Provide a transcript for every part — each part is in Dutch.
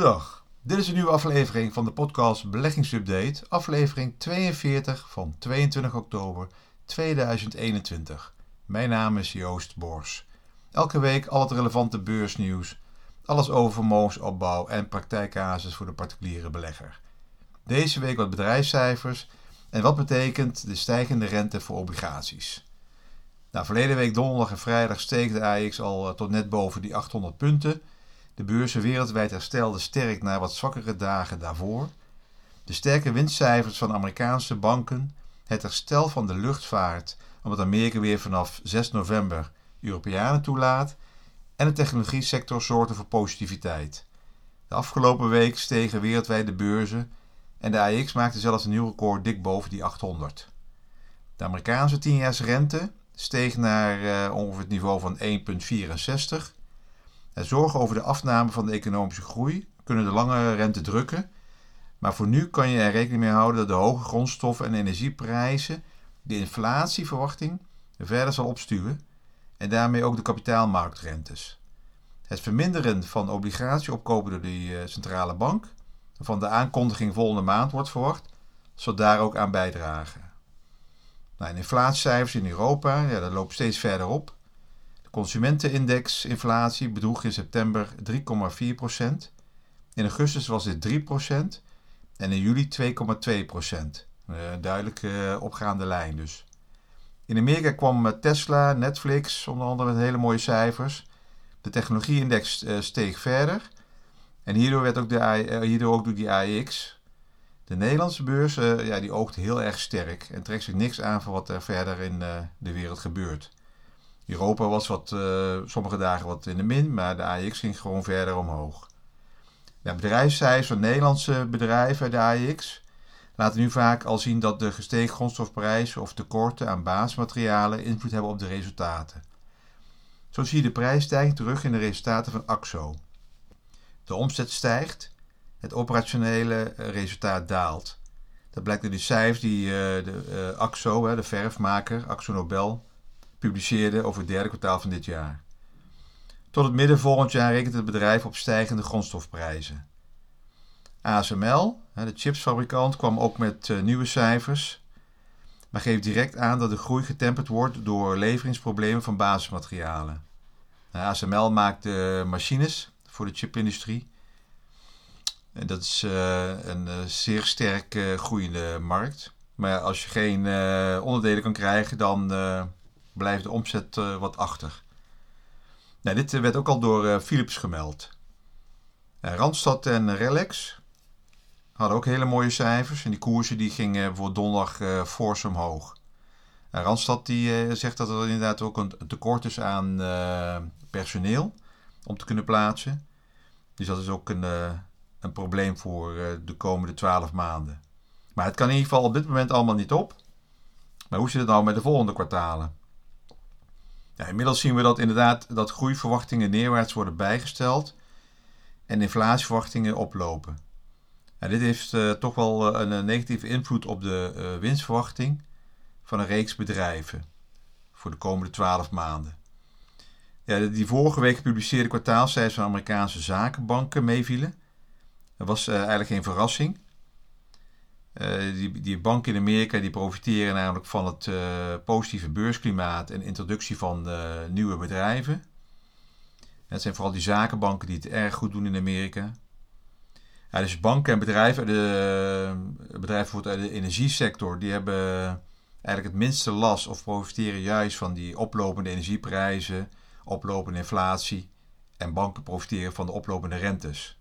Goedendag. Dit is een nieuwe aflevering van de podcast Beleggingsupdate, aflevering 42 van 22 oktober 2021. Mijn naam is Joost Bors. Elke week al het relevante beursnieuws, alles over vermogensopbouw en praktijkcasus voor de particuliere belegger. Deze week wat bedrijfscijfers en wat betekent de stijgende rente voor obligaties. Nou, verleden week donderdag en vrijdag steeg de AX al eh, tot net boven die 800 punten. De beurzen wereldwijd herstelden sterk na wat zwakkere dagen daarvoor. De sterke winstcijfers van Amerikaanse banken, het herstel van de luchtvaart, omdat Amerika weer vanaf 6 november Europeanen toelaat, en de technologie sector zorgden voor positiviteit. De afgelopen week stegen wereldwijd de beurzen en de AX maakte zelfs een nieuw record dik boven die 800. De Amerikaanse 10 rente steeg naar uh, ongeveer het niveau van 1,64 zorgen over de afname van de economische groei kunnen de lange rente drukken. Maar voor nu kan je er rekening mee houden dat de hoge grondstoffen en energieprijzen de inflatieverwachting verder zal opstuwen en daarmee ook de kapitaalmarktrentes. Het verminderen van obligatieopkopen door de eh, centrale bank, van de aankondiging volgende maand wordt verwacht, zal daar ook aan bijdragen. Nou, inflatiecijfers in Europa, ja, dat loopt steeds verder op. Consumentenindex inflatie bedroeg in september 3,4%. In augustus was dit 3% en in juli 2,2%. Een uh, duidelijk uh, opgaande lijn dus. In Amerika kwam Tesla, Netflix onder andere met hele mooie cijfers. De technologieindex steeg verder. En hierdoor, werd ook de, hierdoor ook die AEX. De Nederlandse beurs ja, die oogt heel erg sterk en trekt zich niks aan van wat er verder in de wereld gebeurt. Europa was wat, uh, sommige dagen wat in de min, maar de AX ging gewoon verder omhoog. De bedrijfscijfers van Nederlandse bedrijven, de AX, laten nu vaak al zien dat de gestegen grondstofprijzen of tekorten aan basismaterialen invloed hebben op de resultaten. Zo zie je de prijsstijging terug in de resultaten van AXO. De omzet stijgt, het operationele resultaat daalt. Dat blijkt uit de cijfers die uh, de uh, AXO, de verfmaker, AXO Nobel, publiceerde over het derde kwartaal van dit jaar. Tot het midden volgend jaar rekent het bedrijf op stijgende grondstofprijzen. ASML, de chipsfabrikant, kwam ook met eh, nieuwe cijfers, maar geeft direct aan dat de groei getemperd wordt door leveringsproblemen van basismaterialen. ASML maakt machines voor de chipindustrie. En dat is uh, een zeer sterk groeiende markt. Maar als je geen onderdelen kan krijgen, dan blijft de omzet uh, wat achter. Nou, dit werd ook al door uh, Philips gemeld. Randstad en Relax hadden ook hele mooie cijfers. En die koersen die gingen bijvoorbeeld donderdag fors omhoog. Randstad die, zegt dat er inderdaad ook een tekort is aan personeel om te kunnen plaatsen. Dus dat is ook een, een probleem voor de komende 12 maanden. Maar het kan in ieder geval op dit moment allemaal niet op. Maar hoe zit het nou met de volgende kwartalen? Ja, inmiddels zien we dat inderdaad dat groeiverwachtingen neerwaarts worden bijgesteld en inflatieverwachtingen oplopen. dit heeft uh, toch wel uh, een negatieve invloed op de winstverwachting van een reeks bedrijven voor de komende 12 maanden. Ja, die vorige week gepubliceerde kwartaalcijfers van Amerikaanse zakenbanken meevielen. Dat was eigenlijk geen verrassing. Uh, die, die banken in Amerika die profiteren namelijk van het uh, positieve beursklimaat en introductie van uh, nieuwe bedrijven. Het zijn vooral die zakenbanken die het erg goed doen in Amerika. Dus banken en bedrijven, de bedrijven voor de energiesector, die hebben eigenlijk het minste last of profiteren juist van die oplopende energieprijzen, oplopende inflatie. En banken profiteren van de oplopende rentes.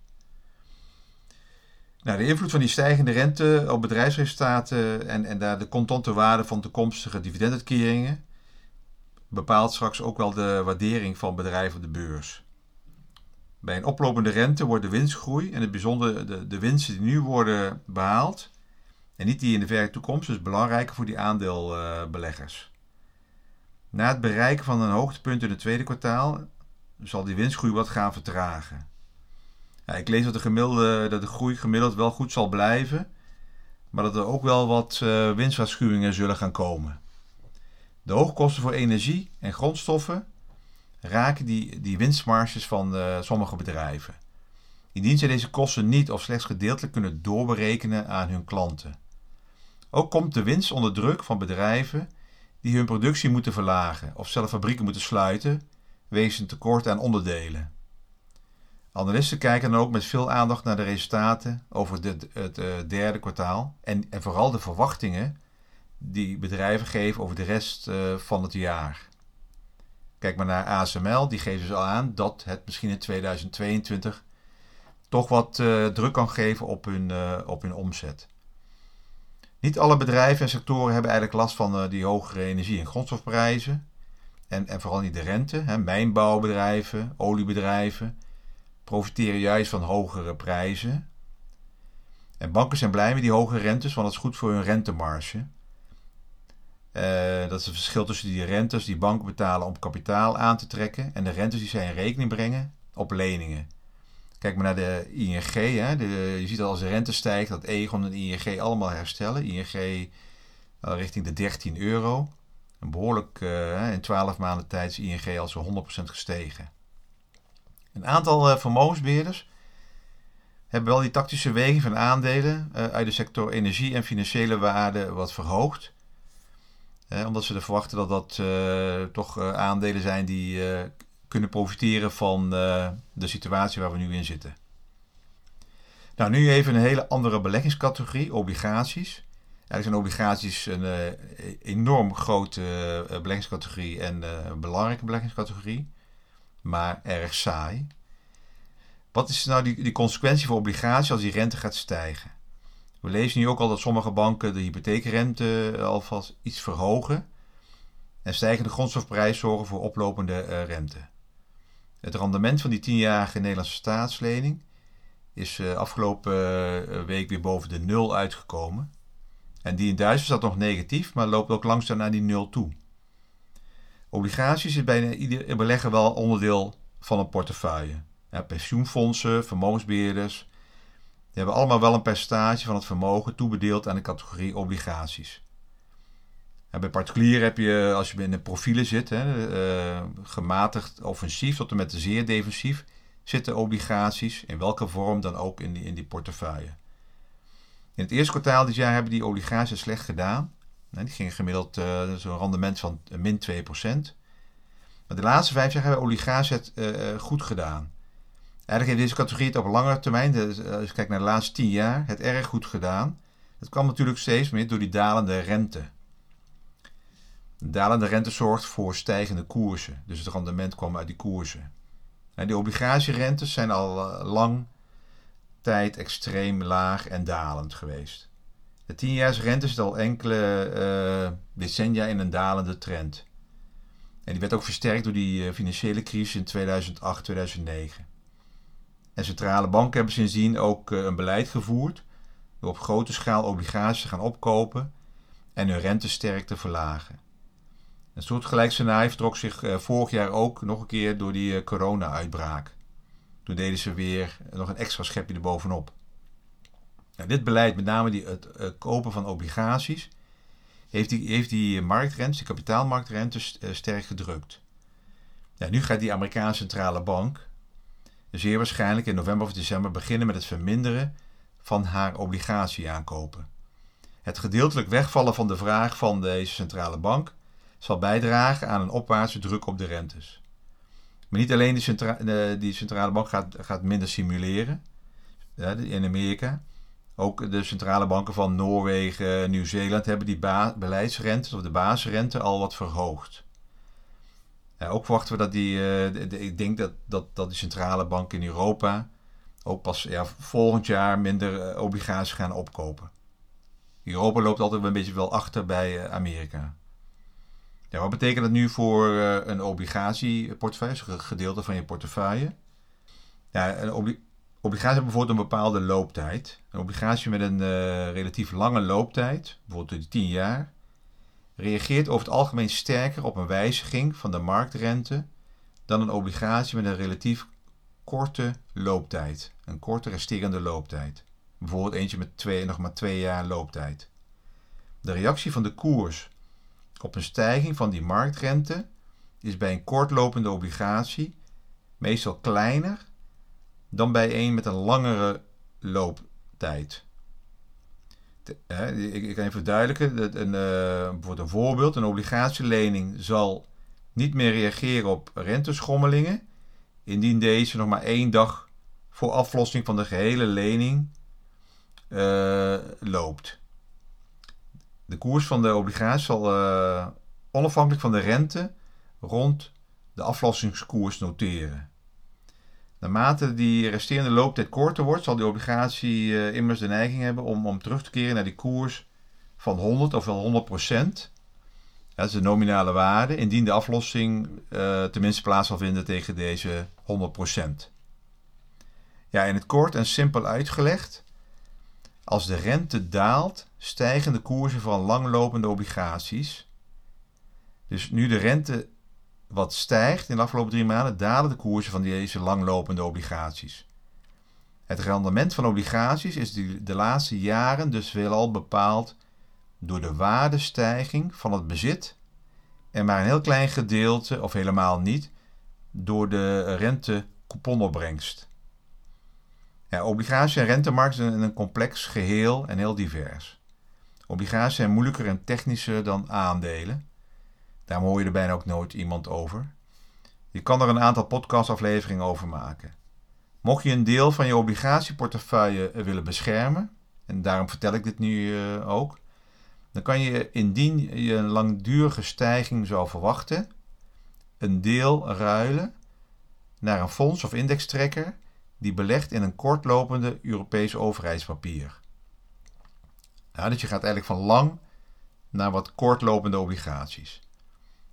Nou, de invloed van die stijgende rente op bedrijfsresultaten en, en daar de contante waarde van toekomstige dividenduitkeringen bepaalt straks ook wel de waardering van bedrijven op de beurs. Bij een oplopende rente wordt de winstgroei en het bijzonder de, de winsten die nu worden behaald en niet die in de verre toekomst, dus belangrijker voor die aandeelbeleggers. Na het bereiken van een hoogtepunt in het tweede kwartaal zal die winstgroei wat gaan vertragen. Ja, ik lees dat de, dat de groei gemiddeld wel goed zal blijven, maar dat er ook wel wat uh, winstwaarschuwingen zullen gaan komen. De hoogkosten voor energie en grondstoffen raken die, die winstmarges van uh, sommige bedrijven. indien zij deze kosten niet of slechts gedeeltelijk kunnen doorberekenen aan hun klanten. Ook komt de winst onder druk van bedrijven die hun productie moeten verlagen of zelf fabrieken moeten sluiten wegens een tekort aan onderdelen. Analisten kijken dan ook met veel aandacht naar de resultaten over het, uh, derde kwartaal en, en, vooral de verwachtingen die bedrijven geven over de rest uh, van het jaar. Kijk maar naar ASML, die geven dus al aan dat het misschien in 2022 toch wat uh, druk kan geven op hun, op hun omzet. Niet alle bedrijven en sectoren hebben eigenlijk last van die hogere energie- en grondstofprijzen. En, en vooral niet de rente. Hè. Mijnbouwbedrijven, oliebedrijven profiteren juist van hogere prijzen. En banken zijn blij met die hoge rentes, want dat is goed voor hun rentemarge. Uh, dat is het verschil tussen die rentes die banken betalen om kapitaal aan te trekken en de rentes die zij in rekening brengen op leningen. Kijk maar naar de ING. Hè. De, je ziet dat als de rente stijgt dat Egon en ING allemaal herstellen. ING uh, richting de 13 euro. Een behoorlijk, uh, in 12 maanden tijd is ING al zo'n 100% gestegen. Een aantal uh, vermogensbeheerders hebben wel die tactische weging van aandelen uh, uit de sector energie en financiële waarde wat verhoogd. Omdat ze er verwachten dat dat toch aandelen zijn die kunnen profiteren van de situatie waar we nu in zitten. Nou, nu even een hele andere beleggingscategorie, obligaties. Eigenlijk zijn obligaties een enorm grote beleggingscategorie en een belangrijke beleggingscategorie maar erg saai. Wat is nou die, die consequentie voor obligaties als die rente gaat stijgen? We lezen nu ook al dat sommige banken de hypotheekrente alvast iets verhogen. En stijgende grondstofprijs zorgen voor oplopende uh, rente. Het rendement van die 10-jarige Nederlandse staatslening is uh, afgelopen week weer boven de nul uitgekomen. En die in Duitsland staat nog negatief, maar loopt ook langzaam naar die nul toe. Obligaties is bijna ieder belegger wel onderdeel van een portefeuille. Ja, pensioenfondsen, vermogensbeheerders, die hebben allemaal wel een percentage van het vermogen toebedeeld aan de categorie obligaties. bij particulier heb je, als je in de profielen zit, hè, uh, gematigd offensief tot en met zeer defensief, zitten obligaties, in welke vorm dan ook, in die, in die portefeuille. In het eerste kwartaal dit jaar hebben die obligaties slecht gedaan. Die gingen gemiddeld uh, zo'n rendement van min 2%. Maar de laatste vijf jaar hebben oligarchen het uh, goed gedaan. Eigenlijk heeft deze categorie het op langere termijn, dus als je kijkt naar de laatste 10 jaar, het erg goed gedaan. Dat kwam natuurlijk steeds meer door die dalende rente. De dalende rente zorgt voor stijgende koersen. Dus het rendement kwam uit die koersen. En die obligatierentes zijn al lang tijd extreem laag en dalend geweest. De tienjaarsrente zit al enkele uh, decennia in een dalende trend. En die werd ook versterkt door die uh, financiële crisis in 2008, 2009. En centrale banken hebben sindsdien ook uh, een beleid gevoerd door op grote schaal obligaties te gaan opkopen en hun rente sterk te verlagen. Een soortgelijk scenario vertrok zich vorig jaar ook nog een keer door die corona-uitbraak. Toen deden ze weer nog een extra schepje erbovenop. Nou, dit beleid, met name die, het, kopen van obligaties, heeft die, heeft die marktrentes, de kapitaalmarktrentes, uh, sterk gedrukt. Nou, nu gaat die Amerikaanse centrale bank zeer waarschijnlijk in november of december beginnen met het verminderen van haar obligatieaankopen. Het gedeeltelijk wegvallen van de vraag van deze centrale bank zal bijdragen aan een opwaartse druk op de rentes. Maar niet alleen die, centra die centrale bank gaat, gaat minder simuleren in Amerika, ook de centrale banken van Noorwegen, Nieuw-Zeeland hebben die beleidsrente of de basisrente al wat verhoogd. ook verwachten we dat die, uh, ik denk dat, dat, dat die centrale banken in Europa ook pas ja, volgend jaar minder uh, obligaties gaan opkopen. Europa loopt altijd een beetje wel achter bij uh, Amerika. Ja, wat betekent dat nu voor een obligatieportefeuille, een gedeelte van je portefeuille? Ja, een obli Obligaties hebben bijvoorbeeld een bepaalde looptijd. Een obligatie met een uh, relatief lange looptijd, bijvoorbeeld de 10 jaar, reageert over het algemeen sterker op een wijziging van de marktrente dan een obligatie met een relatief korte looptijd, een korte resterende looptijd. Bijvoorbeeld eentje met nog maar twee jaar looptijd. De reactie van de koers op een stijging van die marktrente is bij een kortlopende obligatie meestal kleiner dan bij een met een langere looptijd. Ik kan even verduidelijken. Een, bijvoorbeeld een voorbeeld. Een obligatielening zal niet meer reageren op renteschommelingen. Indien deze nog maar één dag voor aflossing van de gehele lening uh, loopt. De koers van de obligatie zal uh, onafhankelijk van de rente rond de aflossingskoers noteren. Naarmate die resterende looptijd korter wordt, zal die obligatie uh, immers de neiging hebben om, om terug te keren naar die koers van 100 of wel 100 procent. Dat is de nominale waarde, indien de aflossing uh, tenminste plaats zal vinden tegen deze 100 procent. Ja, in het kort en simpel uitgelegd. Als de rente daalt, stijgen de koersen van langlopende obligaties. Dus nu de rente wat stijgt in de afgelopen drie maanden, dalen de koersen van deze langlopende obligaties. Het rendement van obligaties is de laatste jaren dus veelal bepaald door de waardestijging van het bezit en maar een heel klein gedeelte, of helemaal niet, door de rente couponopbrengst. Ja, obligatie- en rentemarkt zijn een complex geheel en heel divers. Obligaties zijn moeilijker en technischer dan aandelen. Daar hoor je er bijna ook nooit iemand over. Je kan er een aantal podcastafleveringen over maken. Mocht je een deel van je obligatieportefeuille willen beschermen, en daarom vertel ik dit nu uh, ook, dan kan je indien je een langdurige stijging zou verwachten, een deel ruilen naar een fonds of indextrekker die belegt in een kortlopende Europees overheidspapier. Ja, dus je gaat eigenlijk van lang naar wat kortlopende obligaties.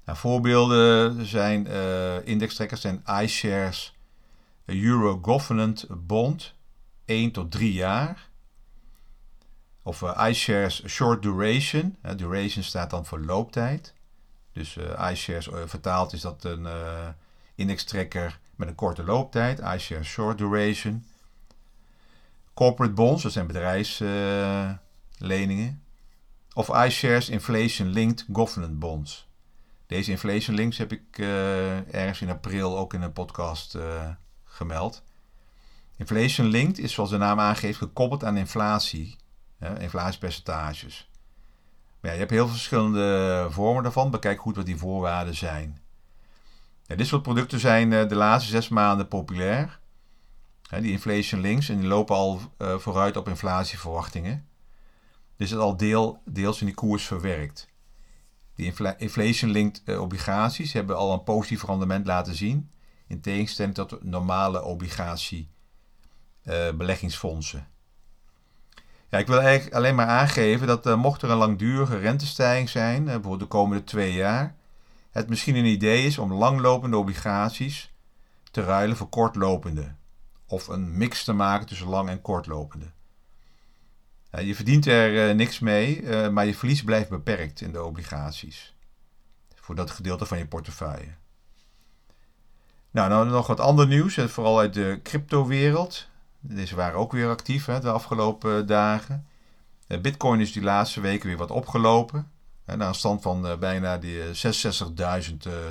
Nou, voorbeelden zijn uh, indextrekkers zijn iShares Euro Government Bond 1 tot 3 jaar. Of uh, iShares Short Duration. Duration staat dan voor looptijd. Dus iShares vertaald is dat een indextrekker met een korte looptijd, iShares Short Duration. Corporate bonds, dat zijn bedrijfsleningen. of iShares Inflation Linked Government Bonds. Deze inflation links heb ik uh, ergens in april ook in een podcast uh, gemeld. Inflation linked is zoals de naam aangeeft gekoppeld aan inflatie, hè, inflatiepercentages. Maar ja, je hebt heel veel verschillende vormen daarvan. Bekijk goed wat die voorwaarden zijn. Ja, dit soort producten zijn uh, de laatste zes maanden populair. Hè, die inflation links en die lopen al vooruit op inflatieverwachtingen. Dus het al deel, deels in die koers verwerkt. Die inflation-linked uh, obligaties hebben al een positief rendement laten zien, in tegenstelling tot normale obligatiebeleggingsfondsen. Uh, ja, ik wil eigenlijk alleen maar aangeven dat uh, mocht er een langdurige rentestijging zijn, bijvoorbeeld de komende twee jaar, het misschien een idee is om langlopende obligaties te ruilen voor kortlopende. Of een mix te maken tussen lang en kortlopende je verdient er eh, niks mee, uh, maar je verlies blijft beperkt in de obligaties. Voor dat gedeelte van je portefeuille. Nou, nou nog wat ander nieuws, vooral uit de cryptowereld. Deze waren ook weer actief hè, de afgelopen dagen. Bitcoin is die laatste weken weer wat opgelopen. Hè, naar een stand van bijna 66.000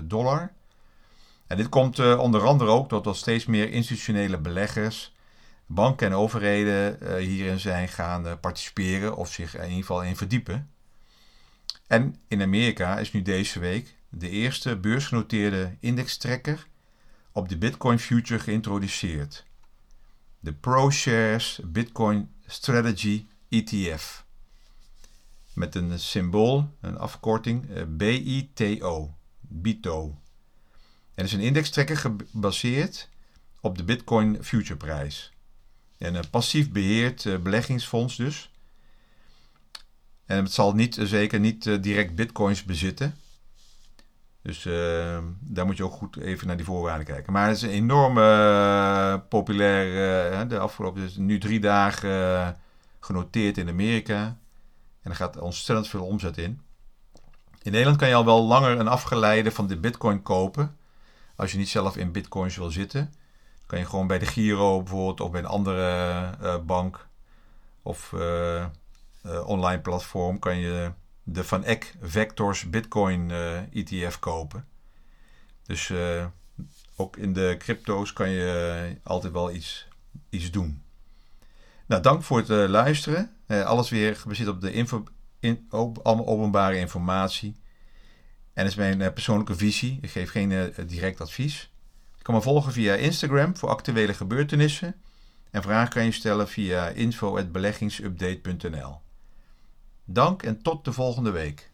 dollar. En dit komt onder andere ook doordat steeds meer institutionele beleggers banken en overheden uh, hierin zijn gaan participeren of zich in ieder geval in verdiepen. En in Amerika is nu deze week de eerste beursgenoteerde indextrekker op de Bitcoin Future geïntroduceerd. De ProShares Bitcoin Strategy ETF. Met een symbool, een afkorting, uh, BITO. BITO. Het is een indextrekker gebaseerd op de Bitcoin Future prijs. En een passief beheerd uh, beleggingsfonds dus. En het zal niet, uh, zeker niet uh, direct bitcoins bezitten. Dus daar moet je ook goed even naar die voorwaarden kijken. Maar het is een enorm populair. de afgelopen nu drie dagen genoteerd in Amerika. En er gaat ontzettend veel omzet in. In Nederland kan je al wel langer een afgeleide van de bitcoin kopen. Als je niet zelf in bitcoins wil zitten kan je gewoon bij de Giro bijvoorbeeld of bij een andere uh, bank of uh, uh, online platform kan je de Van Eck Vectors Bitcoin ETF e kopen. Dus ook in de crypto's kan je altijd wel iets iets doen. Nou, dank voor het luisteren. alles weer gebaseerd op de info, in, openbare informatie. En dat is mijn persoonlijke visie. Ik geef geen direct advies. Kan me volgen via Instagram voor actuele gebeurtenissen. En vragen kan je stellen via info.beleggingsupdate.nl. Dank en tot de volgende week.